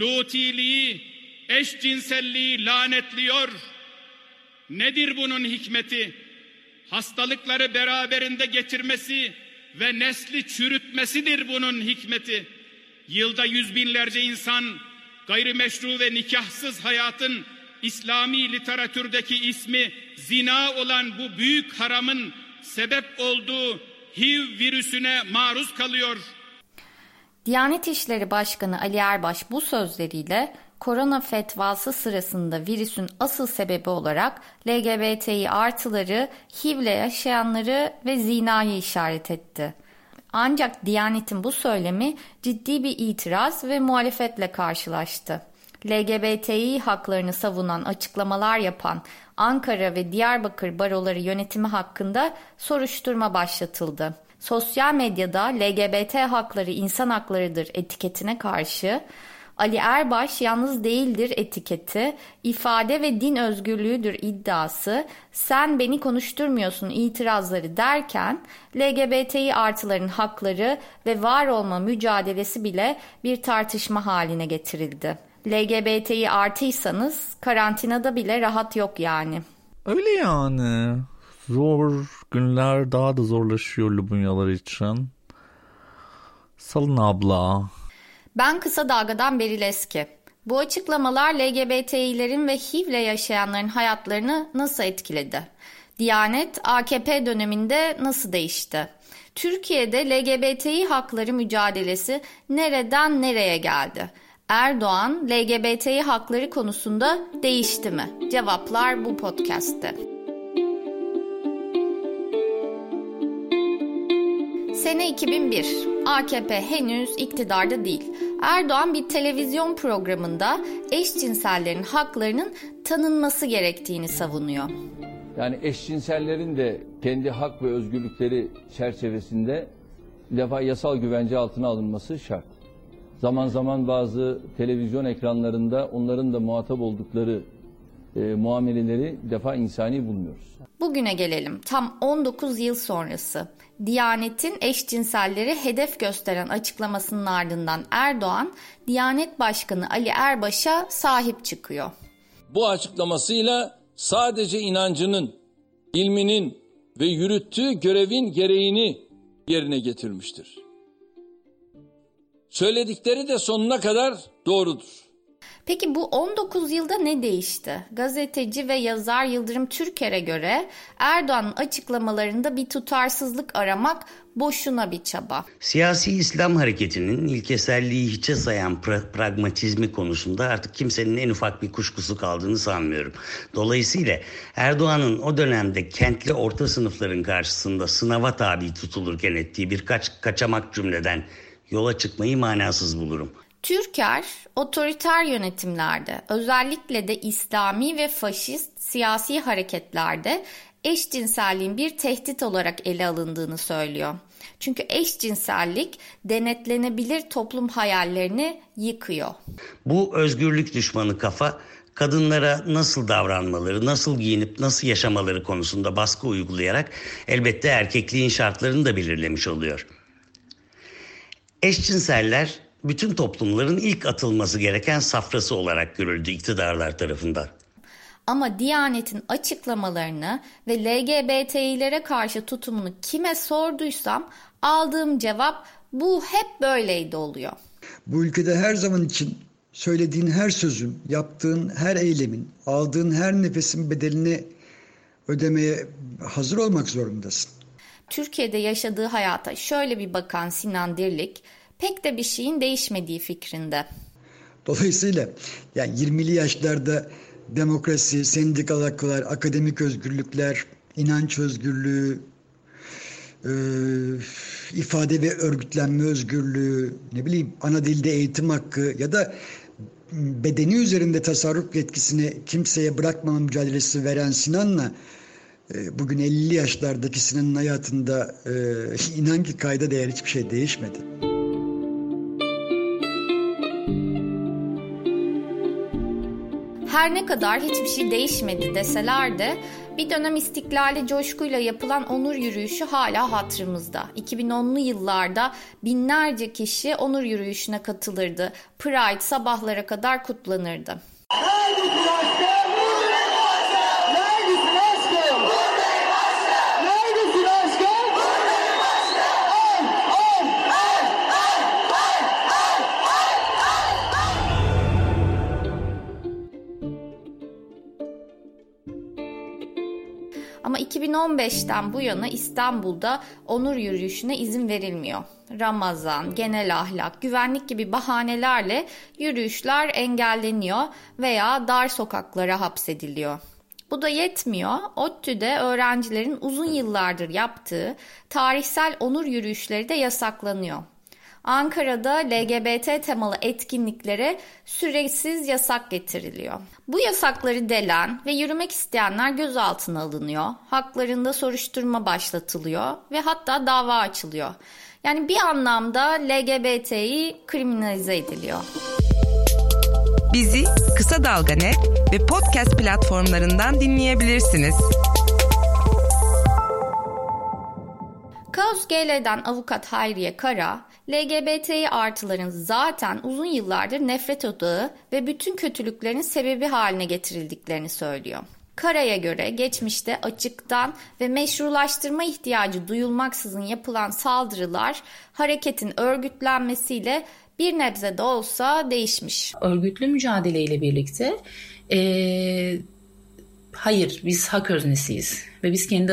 lutiliği, eşcinselliği lanetliyor. Nedir bunun hikmeti? Hastalıkları beraberinde getirmesi ve nesli çürütmesidir bunun hikmeti. Yılda yüz binlerce insan gayrimeşru ve nikahsız hayatın İslami literatürdeki ismi zina olan bu büyük haramın sebep olduğu HIV virüsüne maruz kalıyor. Diyanet İşleri Başkanı Ali Erbaş bu sözleriyle korona fetvası sırasında virüsün asıl sebebi olarak LGBTİ artıları, HIV'le yaşayanları ve zinayı işaret etti. Ancak Diyanet'in bu söylemi ciddi bir itiraz ve muhalefetle karşılaştı. LGBTİ haklarını savunan açıklamalar yapan Ankara ve Diyarbakır baroları yönetimi hakkında soruşturma başlatıldı. Sosyal medyada LGBT hakları insan haklarıdır etiketine karşı Ali Erbaş yalnız değildir etiketi, ifade ve din özgürlüğüdür iddiası, sen beni konuşturmuyorsun itirazları derken LGBTİ artıların hakları ve var olma mücadelesi bile bir tartışma haline getirildi. LGBTİ artıysanız karantinada bile rahat yok yani. Öyle yani. Zor günler daha da zorlaşıyor Lubunyalar için. Salın abla. Ben Kısa Dalga'dan Beril Eski. Bu açıklamalar LGBTİ'lerin ve HIV'le yaşayanların hayatlarını nasıl etkiledi? Diyanet AKP döneminde nasıl değişti? Türkiye'de LGBTİ hakları mücadelesi nereden nereye geldi? Erdoğan LGBTİ hakları konusunda değişti mi? Cevaplar bu podcast'te. Sene 2001. AKP henüz iktidarda değil. Erdoğan bir televizyon programında eşcinsellerin haklarının tanınması gerektiğini savunuyor. Yani eşcinsellerin de kendi hak ve özgürlükleri çerçevesinde bir defa yasal güvence altına alınması şart. Zaman zaman bazı televizyon ekranlarında onların da muhatap oldukları e, muameleleri defa insani bulmuyoruz. Bugüne gelelim. Tam 19 yıl sonrası. Diyanet'in eşcinselleri hedef gösteren açıklamasının ardından Erdoğan, Diyanet Başkanı Ali Erbaş'a sahip çıkıyor. Bu açıklamasıyla sadece inancının, ilminin ve yürüttüğü görevin gereğini yerine getirmiştir. Söyledikleri de sonuna kadar doğrudur. Peki bu 19 yılda ne değişti? Gazeteci ve yazar Yıldırım Türker'e göre Erdoğan'ın açıklamalarında bir tutarsızlık aramak boşuna bir çaba. Siyasi İslam hareketinin ilkeselliği hiçe sayan pra- pragmatizmi konusunda artık kimsenin en ufak bir kuşkusu kaldığını sanmıyorum. Dolayısıyla Erdoğan'ın o dönemde kentli orta sınıfların karşısında sınava tabi tutulurken ettiği birkaç kaçamak cümleden yola çıkmayı manasız bulurum. Türker, otoriter yönetimlerde, özellikle de İslami ve faşist siyasi hareketlerde eşcinselliğin bir tehdit olarak ele alındığını söylüyor. Çünkü eşcinsellik denetlenebilir toplum hayallerini yıkıyor. Bu özgürlük düşmanı kafa kadınlara nasıl davranmaları, nasıl giyinip nasıl yaşamaları konusunda baskı uygulayarak elbette erkekliğin şartlarını da belirlemiş oluyor. Eşcinseller bütün toplumların ilk atılması gereken safrası olarak görüldü iktidarlar tarafından. Ama Diyanet'in açıklamalarını ve LGBT'lere karşı tutumunu kime sorduysam aldığım cevap bu hep böyleydi oluyor. Bu ülkede her zaman için söylediğin her sözün, yaptığın her eylemin, aldığın her nefesin bedelini ödemeye hazır olmak zorundasın. Türkiye'de yaşadığı hayata şöyle bir bakan Sinan Dirlik, pek de bir şeyin değişmediği fikrinde. Dolayısıyla yani 20'li yaşlarda demokrasi, sendikal haklar, akademik özgürlükler, inanç özgürlüğü, e, ifade ve örgütlenme özgürlüğü, ne bileyim ana dilde eğitim hakkı ya da bedeni üzerinde tasarruf yetkisini kimseye bırakmama mücadelesi veren Sinan'la e, bugün 50 yaşlardaki Sinan'ın hayatında e, inan ki kayda değer hiçbir şey değişmedi. Her ne kadar hiçbir şey değişmedi deseler de Bir dönem istiklali coşkuyla yapılan onur yürüyüşü hala hatırımızda. 2010'lu yıllarda binlerce kişi onur yürüyüşüne katılırdı. Pride sabahlara kadar kutlanırdı. Ama 2015'ten bu yana İstanbul'da onur yürüyüşüne izin verilmiyor. Ramazan, genel ahlak, güvenlik gibi bahanelerle yürüyüşler engelleniyor veya dar sokaklara hapsediliyor. Bu da yetmiyor. ODTÜ'de öğrencilerin uzun yıllardır yaptığı tarihsel onur yürüyüşleri de yasaklanıyor. Ankara'da LGBT temalı etkinliklere süresiz yasak getiriliyor. Bu yasakları delen ve yürümek isteyenler gözaltına alınıyor. Haklarında soruşturma başlatılıyor ve hatta dava açılıyor. Yani bir anlamda LGBT'yi kriminalize ediliyor. Bizi Kısa Dalga Net ve podcast platformlarından dinleyebilirsiniz. Kaos GL'den avukat Hayriye Kara, LGBTİ artıların zaten uzun yıllardır nefret odağı ve bütün kötülüklerin sebebi haline getirildiklerini söylüyor. Kara'ya göre geçmişte açıktan ve meşrulaştırma ihtiyacı duyulmaksızın yapılan saldırılar hareketin örgütlenmesiyle bir nebze de olsa değişmiş. Örgütlü mücadeleyle birlikte ee, hayır biz hak öznesiyiz ve biz kendi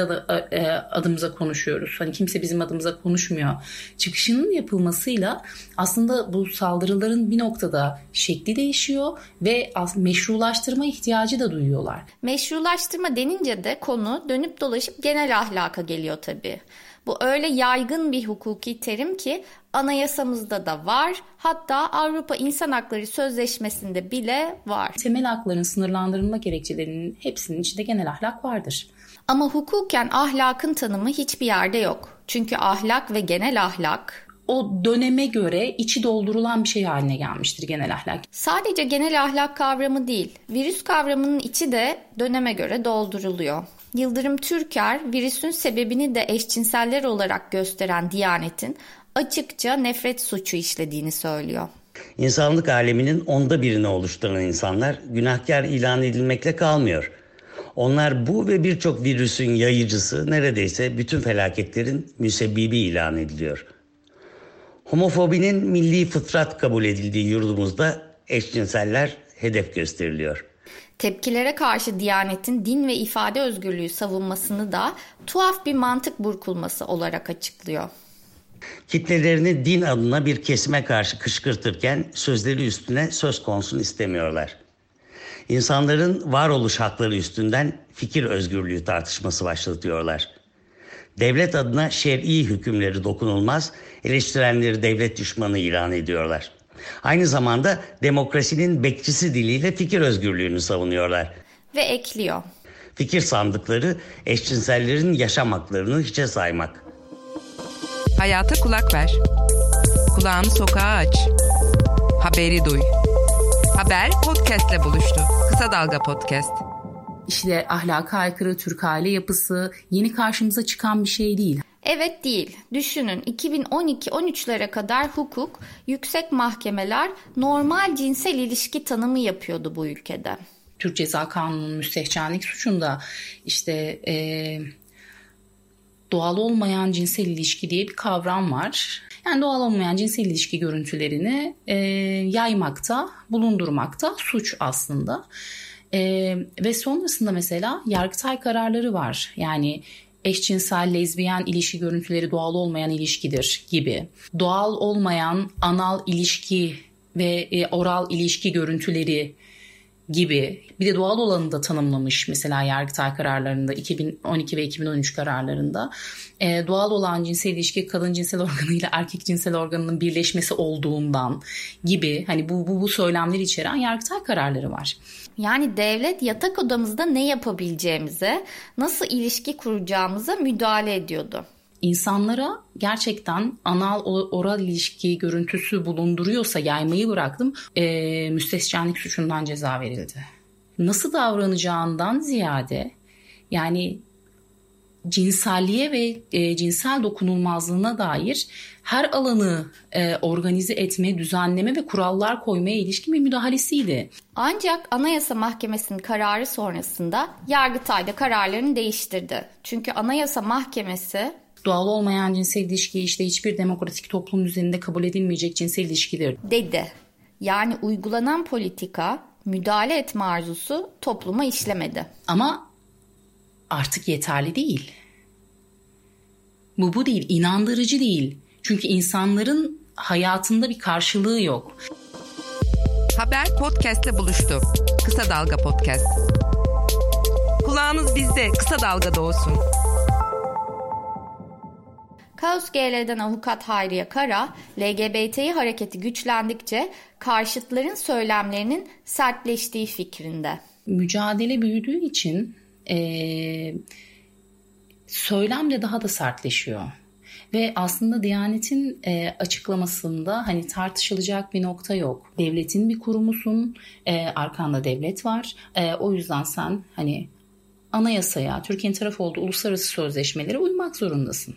e, adımıza konuşuyoruz. Hani kimse bizim adımıza konuşmuyor. Çıkışının yapılmasıyla aslında bu saldırıların bir noktada şekli değişiyor ve meşrulaştırma ihtiyacı da duyuyorlar. Meşrulaştırma denince de konu dönüp dolaşıp genel ahlaka geliyor tabii. Bu öyle yaygın bir hukuki terim ki anayasamızda da var. Hatta Avrupa İnsan Hakları Sözleşmesi'nde bile var. Temel hakların sınırlandırılma gerekçelerinin hepsinin içinde genel ahlak vardır. Ama hukuken ahlakın tanımı hiçbir yerde yok. Çünkü ahlak ve genel ahlak o döneme göre içi doldurulan bir şey haline gelmiştir genel ahlak. Sadece genel ahlak kavramı değil, virüs kavramının içi de döneme göre dolduruluyor. Yıldırım Türker virüsün sebebini de eşcinseller olarak gösteren Diyanet'in açıkça nefret suçu işlediğini söylüyor. İnsanlık aleminin onda birini oluşturan insanlar günahkar ilan edilmekle kalmıyor. Onlar bu ve birçok virüsün yayıcısı neredeyse bütün felaketlerin müsebbibi ilan ediliyor. Homofobinin milli fıtrat kabul edildiği yurdumuzda eşcinseller hedef gösteriliyor. Tepkilere karşı Diyanet'in din ve ifade özgürlüğü savunmasını da tuhaf bir mantık burkulması olarak açıklıyor. Kitlelerini din adına bir kesime karşı kışkırtırken sözleri üstüne söz konsun istemiyorlar. İnsanların varoluş hakları üstünden fikir özgürlüğü tartışması başlatıyorlar. Devlet adına şer'i hükümleri dokunulmaz, eleştirenleri devlet düşmanı ilan ediyorlar. Aynı zamanda demokrasinin bekçisi diliyle fikir özgürlüğünü savunuyorlar. Ve ekliyor. Fikir sandıkları eşcinsellerin yaşam haklarını hiçe saymak. Hayata kulak ver. Kulağını sokağa aç. Haberi duy. Haber podcastle buluştu. Kısa Dalga Podcast. İşte ahlaka aykırı Türk aile yapısı yeni karşımıza çıkan bir şey değil. Evet değil. Düşünün 2012-13'lere kadar hukuk, yüksek mahkemeler normal cinsel ilişki tanımı yapıyordu bu ülkede. Türk Ceza Kanunu'nun müstehcenlik suçunda işte e, doğal olmayan cinsel ilişki diye bir kavram var. Yani doğal olmayan cinsel ilişki görüntülerini e, yaymakta, bulundurmakta suç aslında. E, ve sonrasında mesela Yargıtay kararları var. Yani eşcinsel, lezbiyen ilişki görüntüleri doğal olmayan ilişkidir gibi. Doğal olmayan anal ilişki ve e, oral ilişki görüntüleri gibi bir de doğal olanı da tanımlamış mesela Yargıtay kararlarında 2012 ve 2013 kararlarında e, doğal olan cinsel ilişki kadın cinsel organı ile erkek cinsel organının birleşmesi olduğundan gibi hani bu, bu, bu söylemleri içeren Yargıtay kararları var. Yani devlet yatak odamızda ne yapabileceğimize, nasıl ilişki kuracağımıza müdahale ediyordu. İnsanlara gerçekten anal oral ilişki görüntüsü bulunduruyorsa yaymayı bıraktım e, müstescenlik suçundan ceza verildi. Nasıl davranacağından ziyade Yani cinselliğe ve e, cinsel dokunulmazlığına dair her alanı e, organize etme, düzenleme ve kurallar koymaya ilişkin bir müdahalesiydi. Ancak Anayasa Mahkemesi'nin kararı sonrasında Yargıtay da kararlarını değiştirdi. Çünkü Anayasa Mahkemesi doğal olmayan cinsel ilişki işte hiçbir demokratik toplum üzerinde kabul edilmeyecek cinsel ilişkidir dedi. Yani uygulanan politika müdahale etme arzusu topluma işlemedi. Ama artık yeterli değil. Bu bu değil, inandırıcı değil. Çünkü insanların hayatında bir karşılığı yok. Haber podcast'te buluştu. Kısa Dalga Podcast. Kulağınız bizde, Kısa Dalga'da olsun. Kaos GL'den avukat Hayriye Kara, LGBTİ hareketi güçlendikçe karşıtların söylemlerinin sertleştiği fikrinde. Mücadele büyüdüğü için ee, söylem de daha da sertleşiyor. Ve aslında Diyanet'in e, açıklamasında hani tartışılacak bir nokta yok. Devletin bir kurumusun, e, arkanda devlet var. E, o yüzden sen hani anayasaya, Türkiye'nin taraf olduğu uluslararası sözleşmelere uymak zorundasın.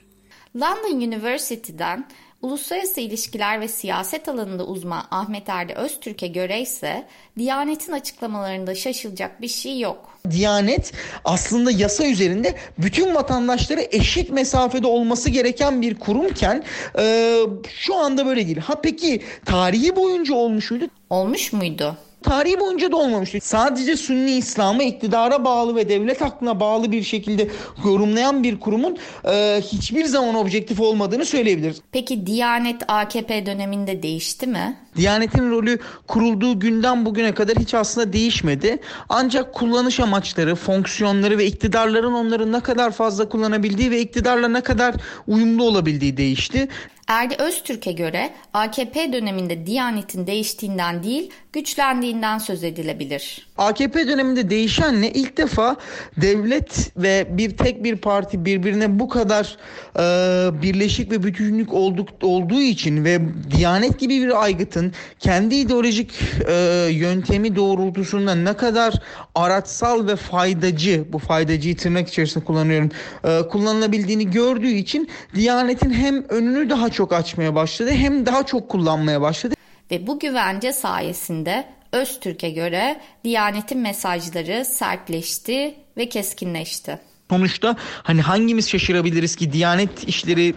London University'den Uluslararası ilişkiler ve siyaset alanında uzman Ahmet Erdi Öztürk'e göre ise Diyanet'in açıklamalarında şaşılacak bir şey yok. Diyanet aslında yasa üzerinde bütün vatandaşlara eşit mesafede olması gereken bir kurumken e, şu anda böyle değil. Ha peki tarihi boyunca olmuş muydu? Olmuş muydu? Tarihi boyunca da olmamıştı. Sadece Sünni İslam'ı iktidara bağlı ve devlet aklına bağlı bir şekilde yorumlayan bir kurumun e, hiçbir zaman objektif olmadığını söyleyebiliriz. Peki Diyanet AKP döneminde değişti mi? Diyanet'in rolü kurulduğu günden bugüne kadar hiç aslında değişmedi. Ancak kullanış amaçları, fonksiyonları ve iktidarların onları ne kadar fazla kullanabildiği ve iktidarla ne kadar uyumlu olabildiği değişti. Erdi Öztürk'e göre AKP döneminde Diyanet'in değiştiğinden değil güçlendiğinden söz edilebilir. AKP döneminde değişen ne? İlk defa devlet ve bir tek bir parti birbirine bu kadar e, birleşik ve bütünlük olduk, olduğu için ve Diyanet gibi bir aygıtın kendi ideolojik e, yöntemi doğrultusunda ne kadar araçsal ve faydacı, bu faydacıyı tırnak içerisinde kullanıyorum, e, kullanılabildiğini gördüğü için Diyanet'in hem önünü daha çok açmaya başladı hem daha çok kullanmaya başladı. Ve bu güvence sayesinde Öztürk'e göre Diyanet'in mesajları sertleşti ve keskinleşti. Sonuçta hani hangimiz şaşırabiliriz ki Diyanet işleri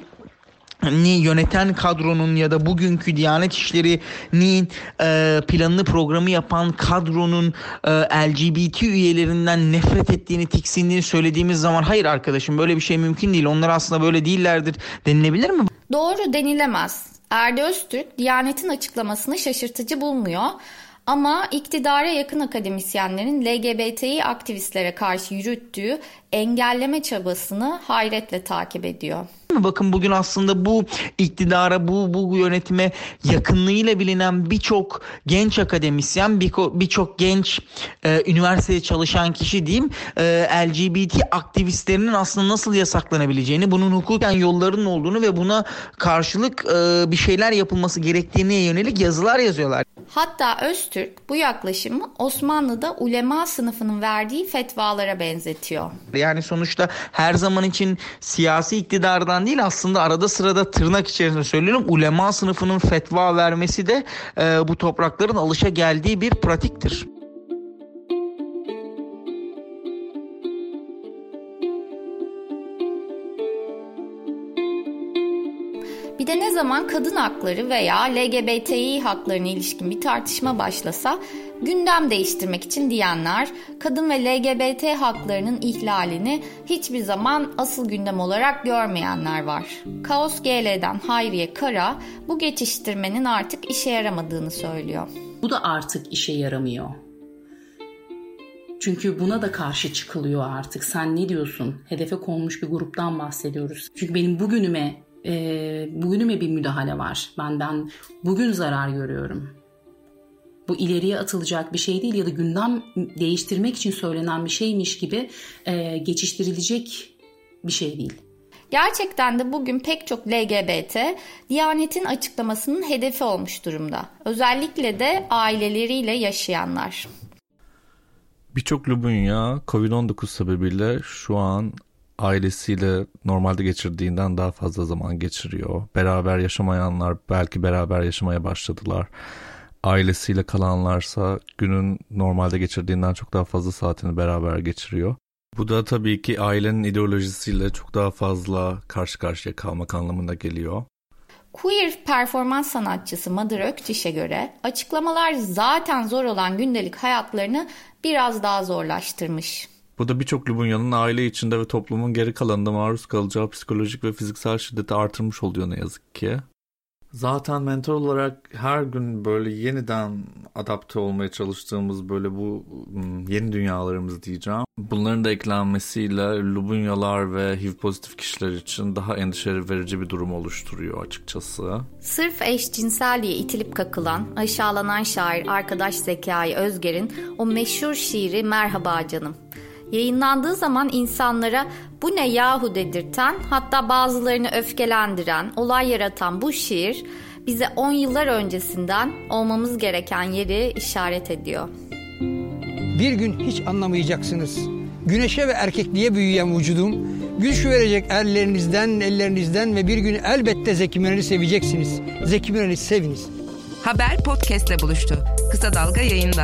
ni yöneten kadronun ya da bugünkü Diyanet İşleri'nin e, planını programı yapan kadronun e, LGBT üyelerinden nefret ettiğini, tiksindiğini söylediğimiz zaman hayır arkadaşım böyle bir şey mümkün değil. Onlar aslında böyle değillerdir denilebilir mi? Doğru denilemez. Erdi Öztürk Diyanet'in açıklamasını şaşırtıcı bulmuyor. Ama iktidara yakın akademisyenlerin LGBTİ aktivistlere karşı yürüttüğü engelleme çabasını hayretle takip ediyor. Bakın bugün aslında bu iktidara, bu bu yönetime yakınlığıyla bilinen birçok genç akademisyen, birçok genç e, üniversitede çalışan kişi diyeyim, e, LGBT aktivistlerinin aslında nasıl yasaklanabileceğini, bunun hukuken yollarının olduğunu ve buna karşılık e, bir şeyler yapılması gerektiğine yönelik yazılar yazıyorlar. Hatta Öztürk bu yaklaşımı Osmanlı'da ulema sınıfının verdiği fetvalara benzetiyor. Yani sonuçta her zaman için siyasi iktidardan değil aslında arada sırada tırnak içerisinde söylüyorum ulema sınıfının fetva vermesi de e, bu toprakların alışa geldiği bir pratiktir. Bir de ne zaman kadın hakları veya LGBTİ haklarına ilişkin bir tartışma başlasa gündem değiştirmek için diyenler kadın ve LGBT haklarının ihlalini hiçbir zaman asıl gündem olarak görmeyenler var. Kaos GL'den Hayriye Kara bu geçiştirmenin artık işe yaramadığını söylüyor. Bu da artık işe yaramıyor. Çünkü buna da karşı çıkılıyor artık. Sen ne diyorsun? Hedefe konmuş bir gruptan bahsediyoruz. Çünkü benim bugünüme e, bugünüme bir müdahale var. Ben ben bugün zarar görüyorum. Bu ileriye atılacak bir şey değil ya da gündem değiştirmek için söylenen bir şeymiş gibi e, geçiştirilecek bir şey değil. Gerçekten de bugün pek çok LGBT Diyanet'in açıklamasının hedefi olmuş durumda. Özellikle de aileleriyle yaşayanlar. Birçok Lubunya Covid-19 sebebiyle şu an ailesiyle normalde geçirdiğinden daha fazla zaman geçiriyor. Beraber yaşamayanlar belki beraber yaşamaya başladılar. Ailesiyle kalanlarsa günün normalde geçirdiğinden çok daha fazla saatini beraber geçiriyor. Bu da tabii ki ailenin ideolojisiyle çok daha fazla karşı karşıya kalmak anlamına geliyor. Queer performans sanatçısı Mother Ökçiş'e göre açıklamalar zaten zor olan gündelik hayatlarını biraz daha zorlaştırmış. Bu da birçok Lubunya'nın aile içinde ve toplumun geri kalanında maruz kalacağı psikolojik ve fiziksel şiddeti artırmış oluyor ne yazık ki. Zaten mentor olarak her gün böyle yeniden adapte olmaya çalıştığımız böyle bu hmm, yeni dünyalarımız diyeceğim. Bunların da eklenmesiyle Lubunyalar ve HIV pozitif kişiler için daha endişe verici bir durum oluşturuyor açıkçası. Sırf eşcinselliğe itilip kakılan, aşağılanan şair arkadaş Zekai Özger'in o meşhur şiiri Merhaba Canım yayınlandığı zaman insanlara bu ne yahu dedirten hatta bazılarını öfkelendiren, olay yaratan bu şiir bize 10 yıllar öncesinden olmamız gereken yeri işaret ediyor. Bir gün hiç anlamayacaksınız. Güneşe ve erkekliğe büyüyen vücudum, güç verecek ellerinizden, ellerinizden ve bir gün elbette Zeki Müren'i seveceksiniz. Zeki Müren'i seviniz. Haber podcastle buluştu. Kısa Dalga yayında.